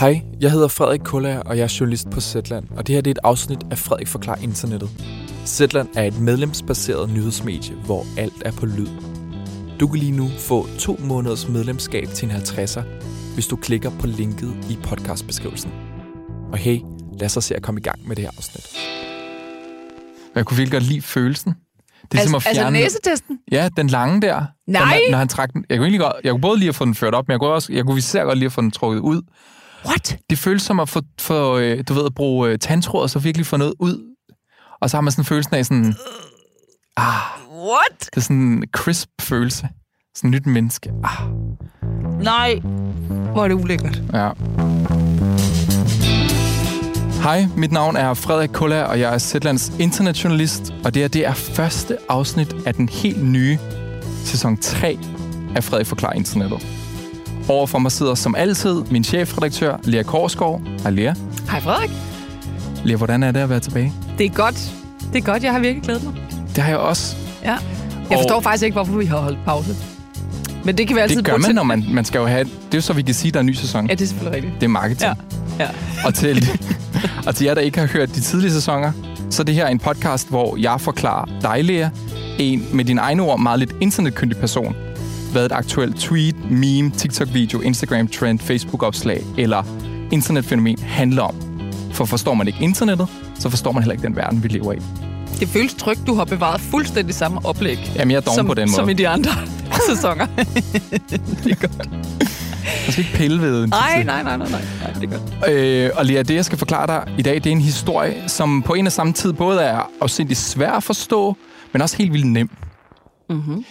Hej, jeg hedder Frederik Kuller, og jeg er journalist på Zetland, og det her det er et afsnit af Frederik Forklar Internettet. Zetland er et medlemsbaseret nyhedsmedie, hvor alt er på lyd. Du kan lige nu få to måneders medlemskab til en 50'er, hvis du klikker på linket i podcastbeskrivelsen. Og hey, lad os så se at komme i gang med det her afsnit. Jeg kunne virkelig godt lide følelsen. Det er altså, som at fjerne... altså næsetesten? Ja, den lange der. Nej! Den, når han trak den. Jeg kunne, egentlig godt, jeg kunne både lige at få den ført op, men jeg kunne, også, jeg kunne især godt lige at få den trukket ud. What? Det føles som at få, få øh, du ved, at bruge øh, tandtråd, og så virkelig få noget ud. Og så har man sådan en følelse af sådan... Ah, What? det er sådan en crisp følelse. Sådan et nyt menneske. Ah, Nej. Hvor er det ulækkert. ja. Hej, mit navn er Frederik Kuller, og jeg er Zetlands internetjournalist, og det her det er første afsnit af den helt nye sæson 3 af Frederik Forklar Internettet. Overfor mig sidder som altid min chefredaktør, Lea Korsgaard. Hej Lea. Hej Frederik. Lea, hvordan er det at være tilbage? Det er godt. Det er godt, jeg har virkelig glædet mig. Det har jeg også. Ja. Jeg Og- forstår faktisk ikke, hvorfor vi har holdt pause. Men det kan vi altid Det gør man, til. når man, man skal jo have... Det er jo så, vi kan sige, at der er en ny sæson. Ja, det er selvfølgelig rigtigt. Det er marketing. Ja. Ja. Og til, og til jer, der ikke har hørt de tidlige sæsoner, så er det her en podcast, hvor jeg forklarer dig, Lea, en med dine egne ord meget lidt internetkyndig person, hvad et aktuelt tweet, meme, TikTok-video, Instagram-trend, Facebook-opslag eller internetfænomen handler om. For forstår man ikke internettet, så forstår man heller ikke den verden, vi lever i. Det føles trygt, du har bevaret fuldstændig samme oplæg. Jamen, jeg er som, på den måde. Som i de andre sæsoner. det er godt. Man skal ikke pille ved en Nej, nej, nej, nej, nej. nej det er godt. Øh, og Lea, det jeg skal forklare dig i dag, det er en historie, som på en og samme tid både er afsindig svær at forstå, men også helt vildt nem. Mm-hmm.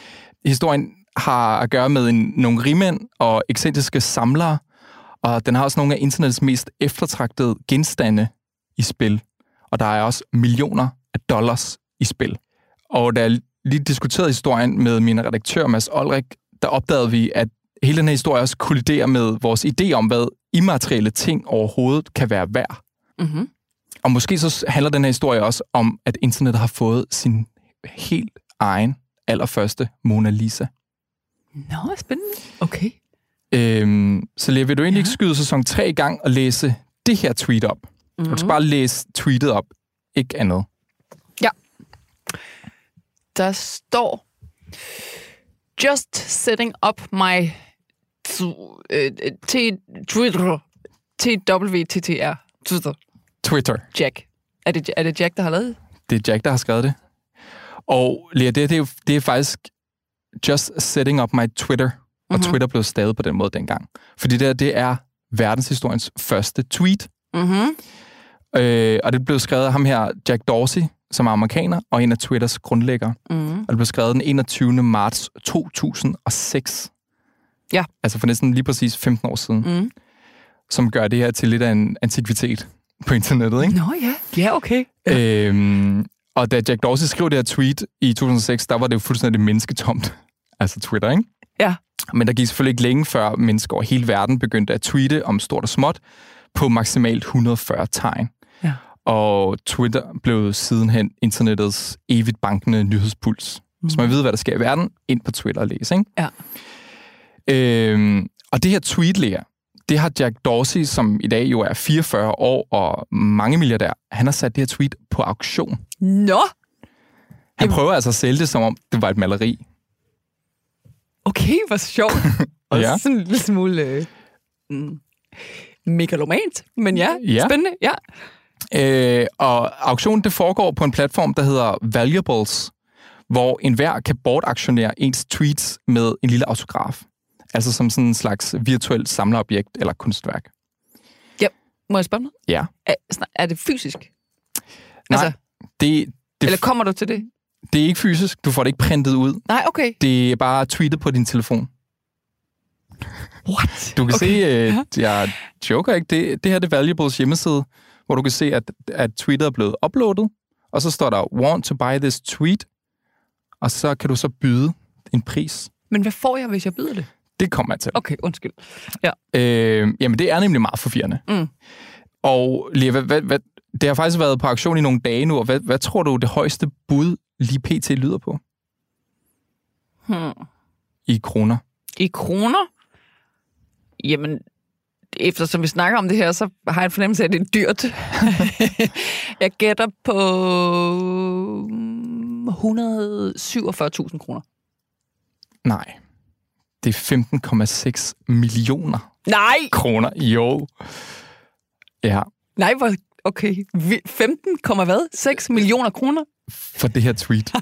Historien har at gøre med en, nogle rigmænd og ekscentriske samlere, og den har også nogle af internettets mest eftertragtede genstande i spil. Og der er også millioner af dollars i spil. Og da jeg lige diskuterede historien med min redaktør, Mads Olrik, der opdagede vi, at hele den her historie også kolliderer med vores idé om, hvad immaterielle ting overhovedet kan være værd. Mm-hmm. Og måske så handler den her historie også om, at internettet har fået sin helt egen allerførste Mona Lisa. Nå, spændende. Okay. Øhm, så Lea, vil du egentlig Ja. ikke skyde sæson 3 i gang og læse det her tweet op? Mm-hmm. Du skal bare læse tweetet op, ikke andet. der står Just setting up my øh, t Twitter TWTTR Twitter Twitter. Jack. Er det, er det Jack, der har lavet det? Det er Jack, der har skrevet det. Og Lea, det, det, er, det er faktisk just setting up my Twitter. Og Mhm. mm-hmm. Twitter blev stadig på den måde dengang. Fordi det, her, det er verdenshistoriens første tweet. Mm-hmm. Øh, og det blev skrevet af ham her, Jack Dorsey, som er amerikaner, og en af Twitters grundlæggere. Mm-hmm. Og det blev skrevet den 21. marts 2006. Ja. Altså for næsten lige præcis 15 år siden. Mm. Som gør det her til lidt af en antikvitet på internettet, ikke? Nå ja. Ja, okay. øhm, og da Jack Dorsey skrev det her tweet i 2006, der var det jo fuldstændig mennesketomt. Altså Twitter, ikke? Ja. Men der gik selvfølgelig ikke længe før mennesker over hele verden begyndte at tweete om stort og småt på maksimalt 140 tegn. Ja. Og Twitter blev sidenhen internettets evigt bankende nyhedspuls. Hvis man ved, hvad der sker i verden, ind på Twitter og læse, ikke? Ja. Øhm, og det her tweet, det har Jack Dorsey, som i dag jo er 44 år og mange milliardær, han har sat det her tweet på auktion. Nå. Han Jamen- prøver altså at sælge det, som om det var et maleri. Okay, hvor sjovt. Og Ja. sådan en lille smule øh, mm, megalomant. Men ja, Ja. spændende. Ja. Øh, og auktionen det foregår på en platform, der hedder Valuables, hvor enhver kan bortaktionere ens tweets med en lille autograf. Altså som sådan en slags virtuelt samlerobjekt eller kunstværk. Må jeg spørge noget? Ja. Er, er det fysisk? Nej, Altså, det, det, eller kommer du til det? det er ikke fysisk. Du får det ikke printet ud. Nej, okay. Det er bare tweetet på din telefon. What? Du kan okay. se, øh, jeg joker ikke, det, det her det er Valuables hjemmeside, hvor du kan se, at, at tweetet er blevet uploadet, og så står der, want to buy this tweet, og så kan du så byde en pris. Men hvad får jeg, hvis jeg byder det? Det kommer jeg til. Okay, undskyld. Øh, jamen, det er nemlig meget forvirrende. Mm. Og Lea, hvad, hvad, hvad, det har faktisk været på auktion i nogle dage nu, og hvad, hvad tror du, det højeste bud lige pt. lyder på Hmm. i kroner? I kroner? Jamen, eftersom vi snakker om det her, så har jeg en fornemmelse af, at det er dyrt. jeg gætter på 147.000 kroner. Nej. Det er 15,6 millioner Nej! kroner. Jo. Ja, Nej, hvor... Okay. Vi- 15, komma hvad? 6 millioner kroner? for det her tweet. det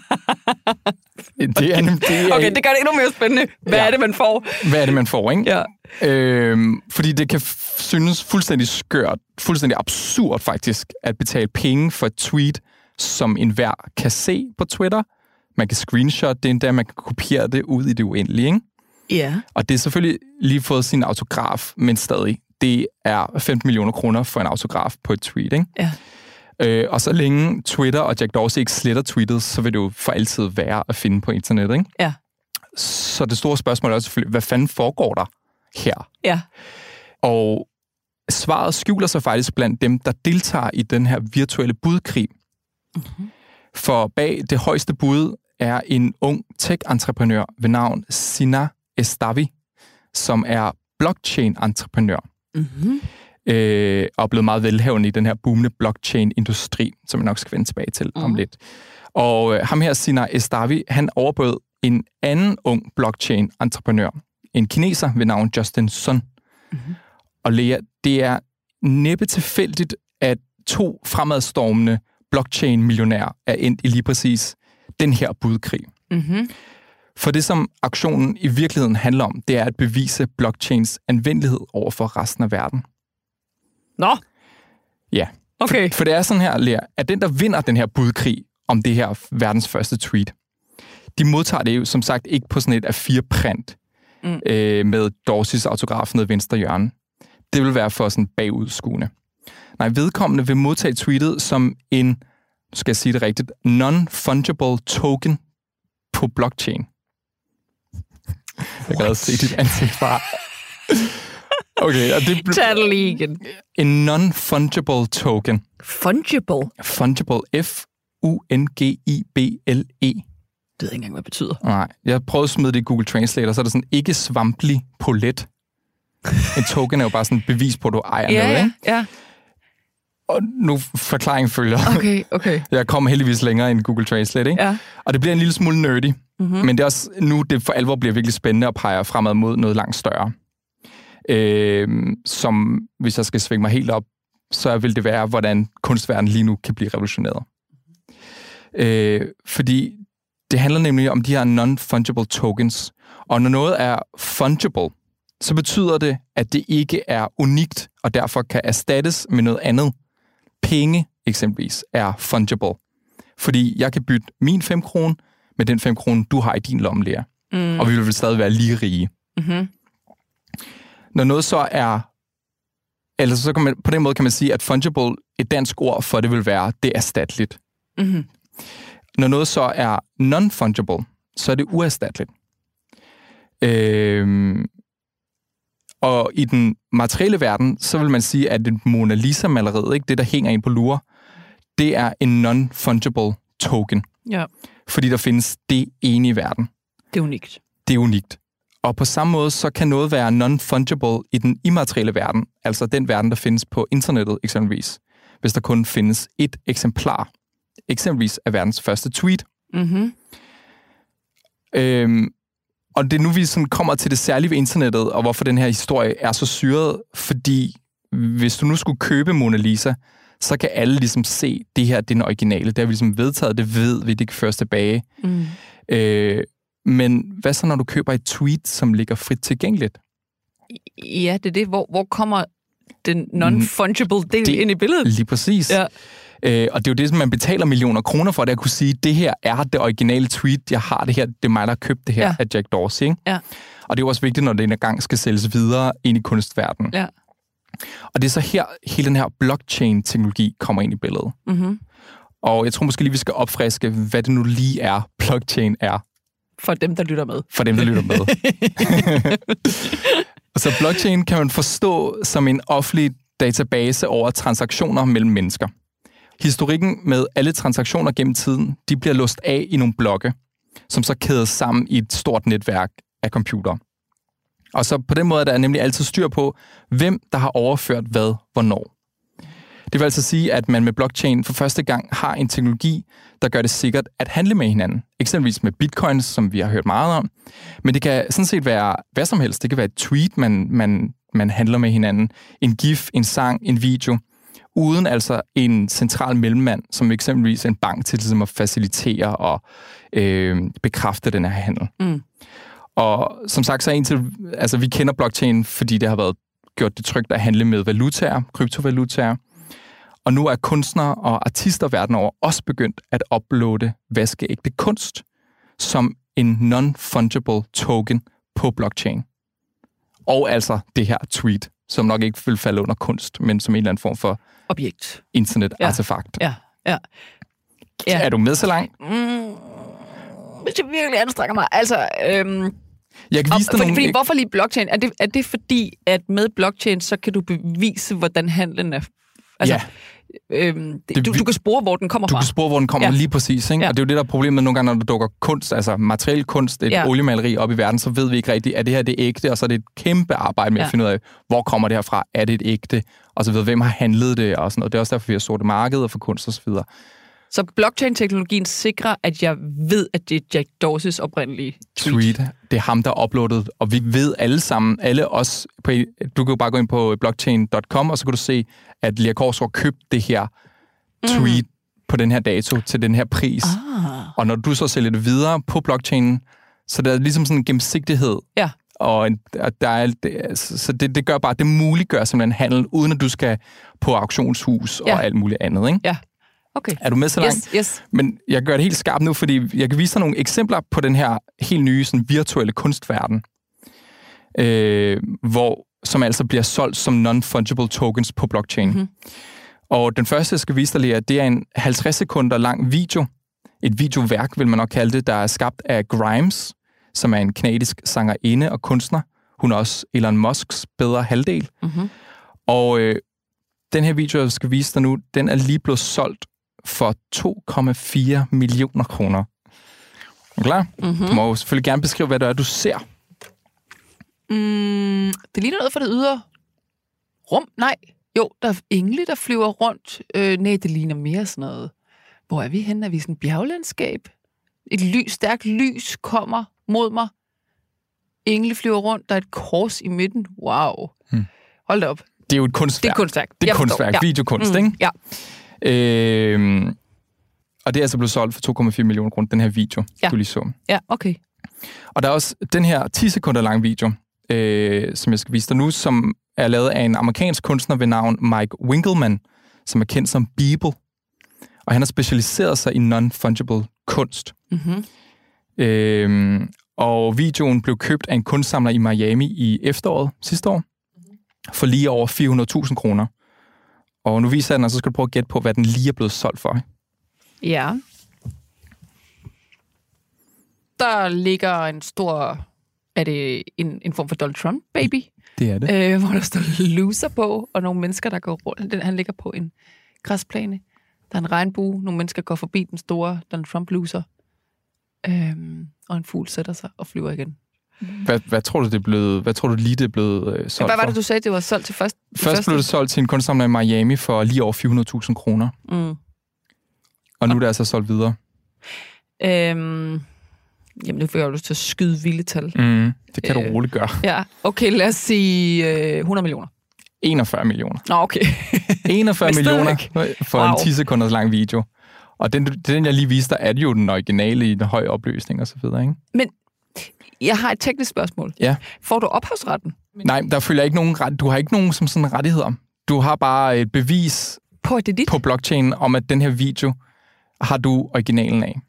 er, det er, Okay, det gør det endnu mere spændende. Hvad Ja. er det, man får? Hvad er det, man får, ikke? Ja. Øhm, fordi det kan synes fuldstændig skørt, fuldstændig absurd faktisk, at betale penge for et tweet, som enhver kan se på Twitter. Man kan screenshot det endda, man kan kopiere det ud i det uendelige, ikke? Ja. Og det er selvfølgelig lige fået sin autograf, men stadig. Det er 15 millioner kroner for en autograf på et tweet, ikke? Ja. Øh, og så længe Twitter og Jack Dorsey ikke sletter tweetet, så vil det jo for altid være at finde på internettet, ikke? Ja. Så det store spørgsmål er selvfølgelig, hvad fanden foregår der her? Ja. Og svaret skjuler sig faktisk blandt dem, der deltager i den her virtuelle budkrig. Mm-hmm. For bag det højeste bud er en ung tech-entreprenør ved navn Sina Estavi, som er blockchain-entreprenør Mm-hmm. øh, og blevet meget velhavende i den her boomende blockchain-industri, som jeg nok skal vende tilbage til mm. om lidt. Og øh, ham her, Sina Estavi, han overbød en anden ung blockchain-entreprenør, en kineser ved navn Justin Sun. Mm-hmm. Og Lea, det er næppe tilfældigt, at to fremadstormende blockchain-millionærer er endt i lige præcis den her budkrig. Mm-hmm. For det, som aktionen i virkeligheden handler om, det er at bevise blockchains anvendelighed over for resten af verden. Nå, Ja. okay. For det er sådan her, Lea, at den, der vinder den her budkrig om det her verdens første tweet, de modtager det jo som sagt ikke på sådan et A4-print mm. øh, med Dorseys autograf nede i venstre hjørne. Det vil være for sådan bagudskuende. Nej, vedkommende vil modtage tweetet som en, skal jeg sige det rigtigt, non-fungible token på blockchain. Jeg kan se dit ansigt bare. Okay, og det Tag det lige igen. en non-fungible token. Fungible. Fungible. F-U-N-G-I-B-L-E. Det ved jeg ikke engang, hvad det betyder. Nej, jeg prøvede at smide det i Google Translate, og så er der sådan ikke svampelig polet. En token er jo bare sådan et bevis på, at du ejer noget, Ja, ikke? ja. Og nu forklaringen følger. Okay, okay. Jeg kommer heldigvis længere end Google Translate, ikke? Ja. Og det bliver en lille smule nerdy. Mm-hmm. Men det er også nu, det for alvor bliver virkelig spændende og peger fremad mod noget langt større. Øh, som, hvis jeg skal svinge mig helt op, så vil det være, hvordan kunstverdenen lige nu kan blive revolutioneret. Øh, fordi det handler nemlig om de her non-fungible tokens. Og når noget er fungible, så betyder det, at det ikke er unikt, og derfor kan erstattes med noget andet. Penge eksempelvis er fungible. Fordi jeg kan bytte min 5 kroner med den 5 kroner, du har i din lomme, Lea. Mm. Og vi vil stadig være lige rige. Mm-hmm. Når noget så er... Eller så kan man, på den måde kan man sige, at fungible, et dansk ord for det vil være, det er erstatteligt. Mm-hmm. Når noget så er non-fungible, så er det uerstatteligt. Øhm, og i den materielle verden, så vil man sige, at et Mona Lisa-maleriet, ikke, det der hænger ind på lure, det er en non-fungible token. Ja, Fordi der findes det ene i verden. det er unikt. Det er unikt. Og på samme måde, så kan noget være non-fungible i den immaterielle verden, altså den verden, der findes på internettet eksempelvis, hvis der kun findes et eksemplar, eksempelvis af verdens første tweet. Mm-hmm. Øhm, og det er nu, vi sådan kommer til det særlige ved internettet, og hvorfor den her historie er så syret, fordi hvis du nu skulle købe Mona Lisa, så kan alle ligesom se, det her det er den originale. Det har vi ligesom vedtaget, det ved vi, det kan føres tilbage. Mm. Øh, men hvad så, når du køber et tweet, som ligger frit tilgængeligt? Ja, det er det. Hvor, hvor kommer den non-fungible del Det- ind i billedet? Lige præcis. Ja. Øh, og det er jo det, som man betaler millioner kroner for, det at kunne sige, det her er det originale tweet, jeg har det her, det er mig, der har købt det her Ja. af Jack Dorsey. Ikke? Ja. Og det er jo også vigtigt, når det en gang skal sælges videre ind i kunstverdenen. Ja. Og det er så her, hele den her blockchain-teknologi kommer ind i billedet. Mm-hmm. Og jeg tror måske lige, vi skal opfriske, hvad det nu lige er, blockchain er, For dem, der lytter med. for dem, der lytter med. så blockchain kan man forstå som en offentlig database over transaktioner mellem mennesker. Historikken med alle transaktioner gennem tiden, de bliver låst af i nogle blokke, som så kædes sammen i et stort netværk af computere. Og så på den måde er der nemlig altid styr på, hvem der har overført hvad, hvornår. Det vil altså sige, at man med blockchain for første gang har en teknologi, der gør det sikkert at handle med hinanden. Eksempelvis med bitcoins, som vi har hørt meget om. Men det kan sådan set være hvad som helst. Det kan være et tweet, man, man, man handler med hinanden. En gif, en sang, en video. Uden altså en central mellemmand, som eksempelvis en bank til ligesom at facilitere og øh, bekræfte den her handel. Mm. Og som sagt, så er en til, altså vi kender blockchain, fordi det har været gjort det trygt at handle med valutaer, kryptovalutaer. Og nu er kunstnere og artister verden over også begyndt at uploade vaskeægte kunst som en non-fungible token på blockchain. Og altså det her tweet, som nok ikke vil falde under kunst, men som en eller anden form for Objekt. internet-artefakt. Ja, ja. Ja. Er du med så langt? Mm, hvis jeg virkelig anstrenger mig. Altså, øhm, Jeg kan og, vise dig fordi, nogle... fordi, hvorfor lige blockchain? Er det, er det fordi, at med blockchain, så kan du bevise, hvordan handlen er? Altså, Ja. øhm, Det du, du kan spore, hvor den kommer Du fra. kan spore, hvor den kommer ja. Lige præcis. Ikke? Ja. Og det er jo det, der er problemet nogle gange, når der dukker kunst, altså materiel kunst, et ja. Oliemaleri op i verden, så ved vi ikke rigtigt, er det her det ægte, og så er det et kæmpe arbejde med ja. at finde ud af, hvor kommer det her fra, er det et ægte, og så videre, hvem har handlet det, og sådan noget. Det er også derfor, vi har sorte markeder for kunst og så videre. Så blockchain-teknologien sikrer, at jeg ved, at det er Jack Dorses oprindelige tweet. Tweet, det er ham, der er uploadet, og vi ved alle sammen, alle os, på, du kan jo bare gå ind på blockchain.com, og så kan du se, at Lea Korsgaard købte det her tweet mm. på den her dato til den her pris. Ah. Og når du så sælger det videre på blockchainen, så der er ligesom sådan en gennemsigtighed. Ja. Og en, og der er, så det, det gør bare, det muliggør simpelthen handel, uden at du skal på auktionshus Ja. og alt muligt andet. Ikke? Ja, okay. Er du med så langt? Yes, yes. Men jeg gør det helt skarpt nu, fordi jeg kan vise dig nogle eksempler på den her helt nye sådan, virtuelle kunstverden, øh, hvor, som altså bliver solgt som non-fungible tokens på blockchain. Mhm. Mm-hmm. Og den første, jeg skal vise dig, Lea, det er en 50 sekunder lang video. Et videoværk, vil man nok kalde det, der er skabt af Grimes, som er en kanadisk sangerinde og kunstner. Hun er også Elon Musks bedre halvdel. Mm-hmm. Og øh, den her video, jeg skal vise dig nu, den er lige blevet solgt for 2,4 millioner kroner. Er klar? Mm-hmm. Du må selvfølgelig gerne beskrive, hvad det er, du ser. Mm, det ligner noget for det ydre rum. Nej, jo, der er engle, der flyver rundt. Øh, nej, det ligner mere sådan noget. Hvor er vi henne? Er vi sådan et bjerglandskab? Et lys, stærkt lys kommer mod mig. Engle flyver rundt. Der er et kors i midten. Wow. Hmm. Hold da op. Det er jo et Det kunstværk. er kunstværk. Det er kunstværk, Ja. videokunst, Mm, ikke? Ja. Øhm, og det er altså blevet solgt for 2,4 millioner kroner, den her video, Ja. du lige så. ja, okay. Og der er også den her 10 sekunder lang video, øh, som jeg skal vise dig nu, som er lavet af en amerikansk kunstner ved navn Mike Winkleman, som er kendt som Beeple. Og han har specialiseret sig i non-fungible kunst. Mm-hmm. Øhm, og videoen blev købt af en kunstsamler i Miami i efteråret sidste år, for lige over 400.000 kroner. Og nu viser jeg den, og så skal du prøve at gætte på, hvad den lige er blevet solgt for. Ja. Der ligger en stor... Er det en, en form for Donald Trump, baby? Det er det. øh, hvor der står loser på, og nogle mennesker, der går rundt. Den, han ligger på en græsplæne. Der er en regnbue. Nogle mennesker går forbi den store Donald Trump loser. Øhm, og en fugl sætter sig og flyver igen. Hvad, hvad, tror du, det er blevet, hvad tror du lige, det er blevet øh, solgt Hvad var det, du sagde, det var solgt til først? Først første? blev det solgt til en kunstsamler i Miami for lige over 400.000 kroner, Mm. og nu er det altså solgt videre. Øhm, jamen, nu får jeg jo lyst til at skyde vilde tal. Mm, det kan du Øh. roligt gøre. Ja, okay, lad os sige øh, 100 millioner. 41 millioner. Nå, okay. 41 Men millioner for Wow. en 10 sekunders lang video. Og den, den, jeg lige viste dig, er jo den originale i den høje opløsning og så videre, ikke? Jeg har et teknisk spørgsmål. Ja. Får du ophavsretten Nej, der følger ikke nogen ret, du har ikke nogen som sådan rettigheder. Du har bare et bevis på, at det er dit? på blockchain om, at den her video har du originalen af.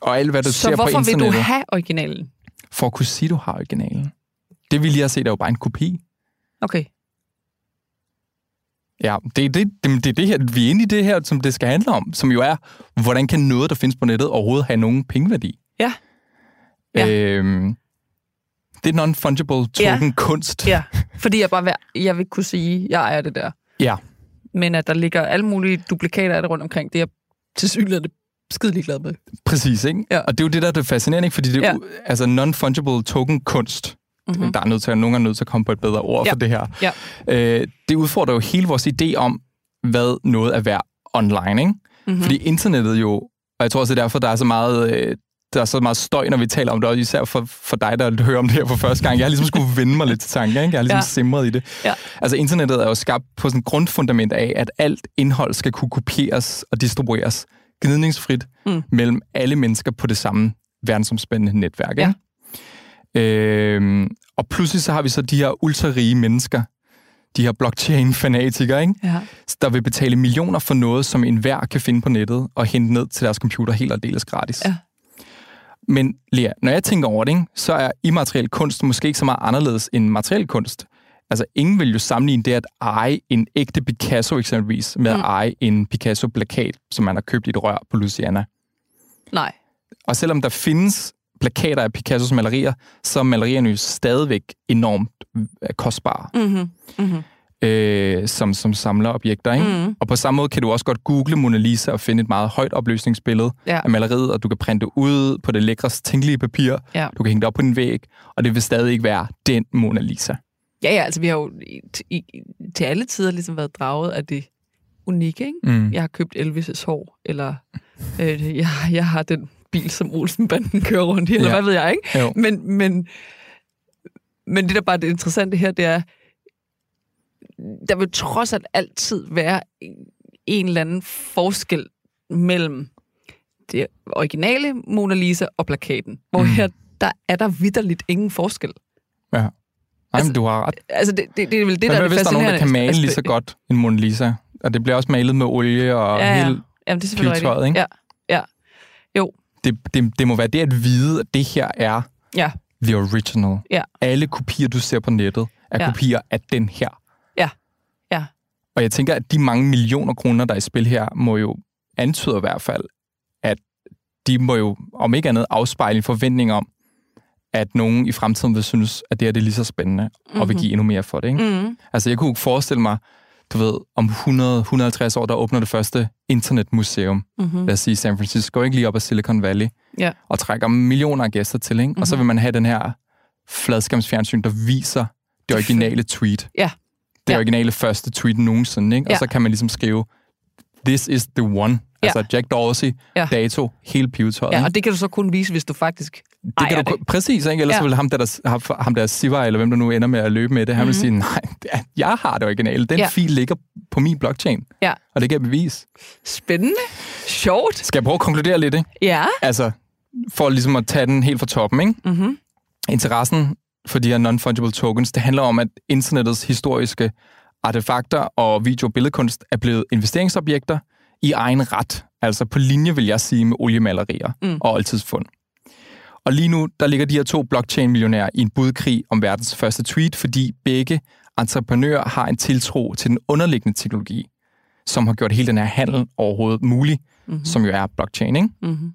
Og alt, hvad du Så ser på hvorfor vil internettet, du have originalen? for at kunne sige, at du har originalen. Det vi lige har set, er jo bare en kopi. Okay. Ja, det er det, det, det, er det her, vi er inde i det her, som det skal handle om, som jo er, hvordan kan noget, der findes på nettet, overhovedet have nogen pengeværdi? Ja. Øhm, det er non-fungible token Ja. kunst. Ja, fordi jeg bare jeg vil kunne sige, jeg ejer det der. Ja. Men at der ligger alle mulige duplikater af det rundt omkring, det er jeg til synligheden skide ligeglad med. Præcis, ikke? Ja. Og det er jo det, der er det fascinerende, ikke? Fordi det er ja. altså non-fungible token kunst. Mm-hmm. Der er nødt til, at nogen er nødt til at komme på et bedre ord Ja. for det her. Ja. Øh, det udfordrer jo hele vores idé om, hvad noget er værd online, ikke? Mm-hmm. Fordi internettet jo, og jeg tror også, det er derfor, der er så meget... Øh, der er så meget støj, når vi taler om det, og især for, for dig, der hører om det her for første gang. Jeg har ligesom skulle vende mig lidt til tanken, ikke? Jeg har ligesom Ja. ja. simret i det. Ja. Altså, internettet er jo skabt på sådan et grundfundament af, at alt indhold skal kunne kopieres og distribueres gnidningsfrit Mm. mellem alle mennesker på det samme verdensomspændende netværk. Ja. Ikke? Øhm, og pludselig så har vi så de her ultra-rige mennesker, de her blockchain-fanatikere, ikke? Ja. der vil betale millioner for noget, som enhver kan finde på nettet og hente ned til deres computer helt og deles gratis. Ja. Men Lea, når jeg tænker over det, ikke, så er immateriel kunst måske ikke så meget anderledes end materiel kunst. Altså, ingen vil jo sammenligne det at eje en ægte Picasso eksempelvis med mm. at eje en Picasso-plakat, som man har købt i et rør på Louisiana. Nej. Og selvom der findes plakater af Picassos malerier, så er malerierne jo stadigvæk enormt øh, kostbare Mm-hmm. Mm-hmm. Øh, som, som samlerobjekter. Ikke? Mhm. Mm. Og på samme måde kan du også godt google Mona Lisa og finde et meget højt opløsningsbillede Ja. af maleriet, og du kan printe ud på det lækrest tænkelige papir. Ja. Du kan hænge det op på din væg, og det vil stadig ikke være den Mona Lisa. Ja, ja, altså vi har jo i, til alle tider ligesom været draget af det unikke, ikke? Mm. Jeg har købt Elvis' hår, eller øh, jeg, jeg har den bil, som Olsenbanden kører rundt i, eller Ja. hvad ved jeg, ikke? Jo. Men, men, men det, der bare er det interessante her, det er, der vil trods alt altid være en, en eller anden forskel mellem det originale Mona Lisa og plakaten. Hvor Mm. her, der er der vidderligt ingen forskel. Ja. Nej, Altså, men du har ret. Altså, det, det, det er vel det, Men der er det hvis der er nogen, der kan male lige så godt en Mona Lisa? Og det bliver også malet med olie og Ja, ja. hele... Jamen, det er rigtigt. ikke? Ja, ja, jo, Det, det, det må være det at vide, at det her er ja, the original. Ja. Alle kopier, du ser på nettet, er ja. kopier af den her. Og jeg tænker, at de mange millioner kroner, der er i spil her, må jo antyde i hvert fald, at de må jo, om ikke andet, afspejle en forventning om, at nogen i fremtiden vil synes, at det her det er lige så spændende, mm-hmm. og vil give endnu mere for det. Ikke? Mm. Altså, jeg kunne forestille mig, du ved, om 100-150 år, der åbner det første internetmuseum, Mm-hmm. lad os sige San Francisco, ikke lige op ad Silicon Valley, Ja. og trækker millioner af gæster til, ikke? og så vil man have den her fladskærmsfjernsyn, der viser det originale tweet. Ja. Det Ja. originale første tweet nogensinde, ikke? Ja. og så kan man ligesom skrive, this is the one. Ja. Altså Jack Dorsey, Ja. dato, hele pivetøjet. Ja, og det kan du så kun vise, hvis du faktisk det kan du, kun- Præcis, ikke? ellers Ja. ja. vil ham der, der, ham- der Siva, eller hvem der nu ender med at løbe med det, han vil sige, nej, det jeg har det originale. Den Ja. ja. fil ligger på min blockchain, Ja. og det kan jeg bevise. Spændende. Sjovt. Skal jeg prøve at konkludere lidt, ikke? Ja. Altså, for ligesom at tage den helt fra toppen, ikke? Mm-hmm. interessen for de her non-fungible tokens, det handler om, at internettets historiske artefakter og video- og billedkunst er blevet investeringsobjekter i egen ret. Altså på linje, vil jeg sige, med oliemalerier Mm. og oldtidsfund. Og lige nu, der ligger de her to blockchain-millionærer i en budkrig om verdens første tweet, fordi begge entreprenører har en tiltro til den underliggende teknologi, som har gjort hele den her handel overhovedet mulig, mm-hmm. som jo er blockchain, ikke? Mm-hmm.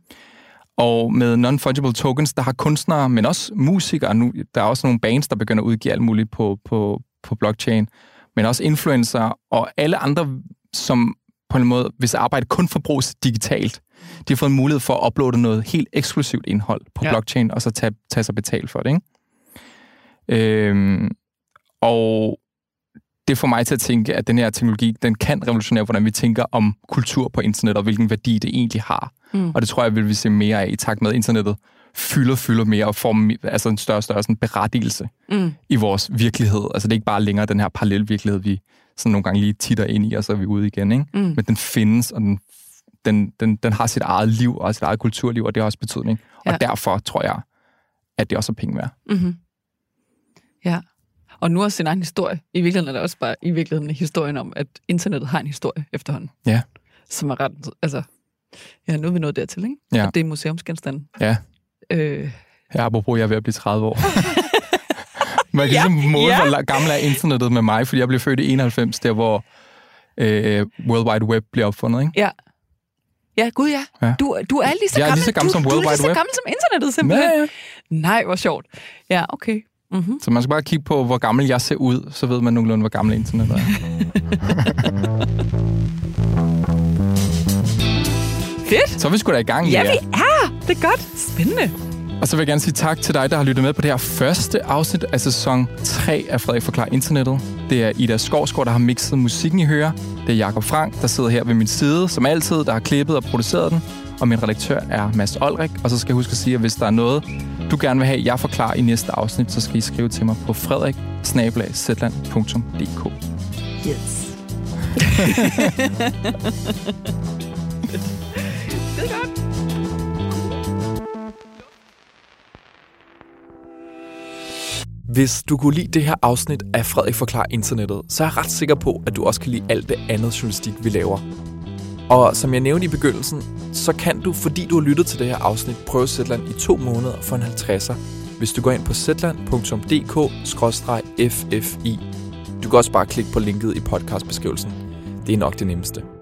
Og med non-fungible tokens, der har kunstnere, men også musikere, nu, der er også nogle bands, der begynder at udgive alt muligt på, på, på blockchain, men også influencer og alle andre, som på en måde, hvis arbejde kun forbruges digitalt, de har fået en mulighed for at uploade noget helt eksklusivt indhold på ja. blockchain, og så tage, tage sig betalt for det. Ikke? Øhm, og det får mig til at tænke, at den her teknologi, den kan revolutionere, hvordan vi tænker om kultur på internet, og hvilken værdi det egentlig har. Mm. Og det tror jeg, vil vi se mere af i takt med, internettet fylder, fylder mere og får altså en større og større sådan berettigelse Mm. i vores virkelighed. Altså det er ikke bare længere den her parallel virkelighed, vi sådan nogle gange lige titter ind i, og så er vi ude igen. Ikke? Mm. Men den findes, og den, den, den, den har sit eget liv og sit eget kulturliv, og det har også betydning. Ja. Og derfor tror jeg, at det også er penge værd. Mm-hmm. Ja. Og nu også sin egen historie. I virkeligheden er det også bare i virkeligheden historien om, at internettet har en historie efterhånden. Ja. Som er ret... Altså, ja, nu er vi nået dertil, ikke? Ja. Og det er museumsgenstanden. Ja. Øh, Ja, apropos, jeg er ved at blive 30 år. Man kan Ja, ligesom måle, ja. hvor gammel er internettet med mig, fordi jeg blev født i 91, der hvor øh, World Wide Web blev opfundet. Ikke? ja. Ja, gud ja. Ja. Du, du er lige så Jeg er gammel, lige så gammel du, som du World er lige Wide så Web. gammel som internettet, simpelthen. Ja, ja. Nej, hvor sjovt. Ja, okay. Mm-hmm. Så man skal bare kigge på, hvor gammel jeg ser ud, så ved man nogenlunde, hvor gammel internettet er. Fedt. Så er vi sgu da i gang, Ja, Lea. vi er. Det er godt. Spændende. Og så vil jeg gerne sige tak til dig, der har lyttet med på det her første afsnit af sæson 3 af Frederik Forklar Internettet. Det er Ida Skovsgaard, der har mixet musikken i høre. Det er Jakob Frank, der sidder her ved min side, som altid, der har klippet og produceret den. Og min redaktør er Mads Olrik. Og så skal jeg huske at sige, at hvis der er noget, du gerne vil have, jeg forklarer i næste afsnit, så skal I skrive til mig på frederik Yes. Hvis du kunne lide det her afsnit af Frederik Forklar Internettet, så er jeg ret sikker på, at du også kan lide alt det andet journalistik, vi laver. Og som jeg nævnte i begyndelsen, så kan du, fordi du har lyttet til det her afsnit, prøve Zetland i to måneder for en 50'er, hvis du går ind på zetland.dk-ffi. Du kan også bare klikke på linket i podcastbeskrivelsen. Det er nok det nemmeste.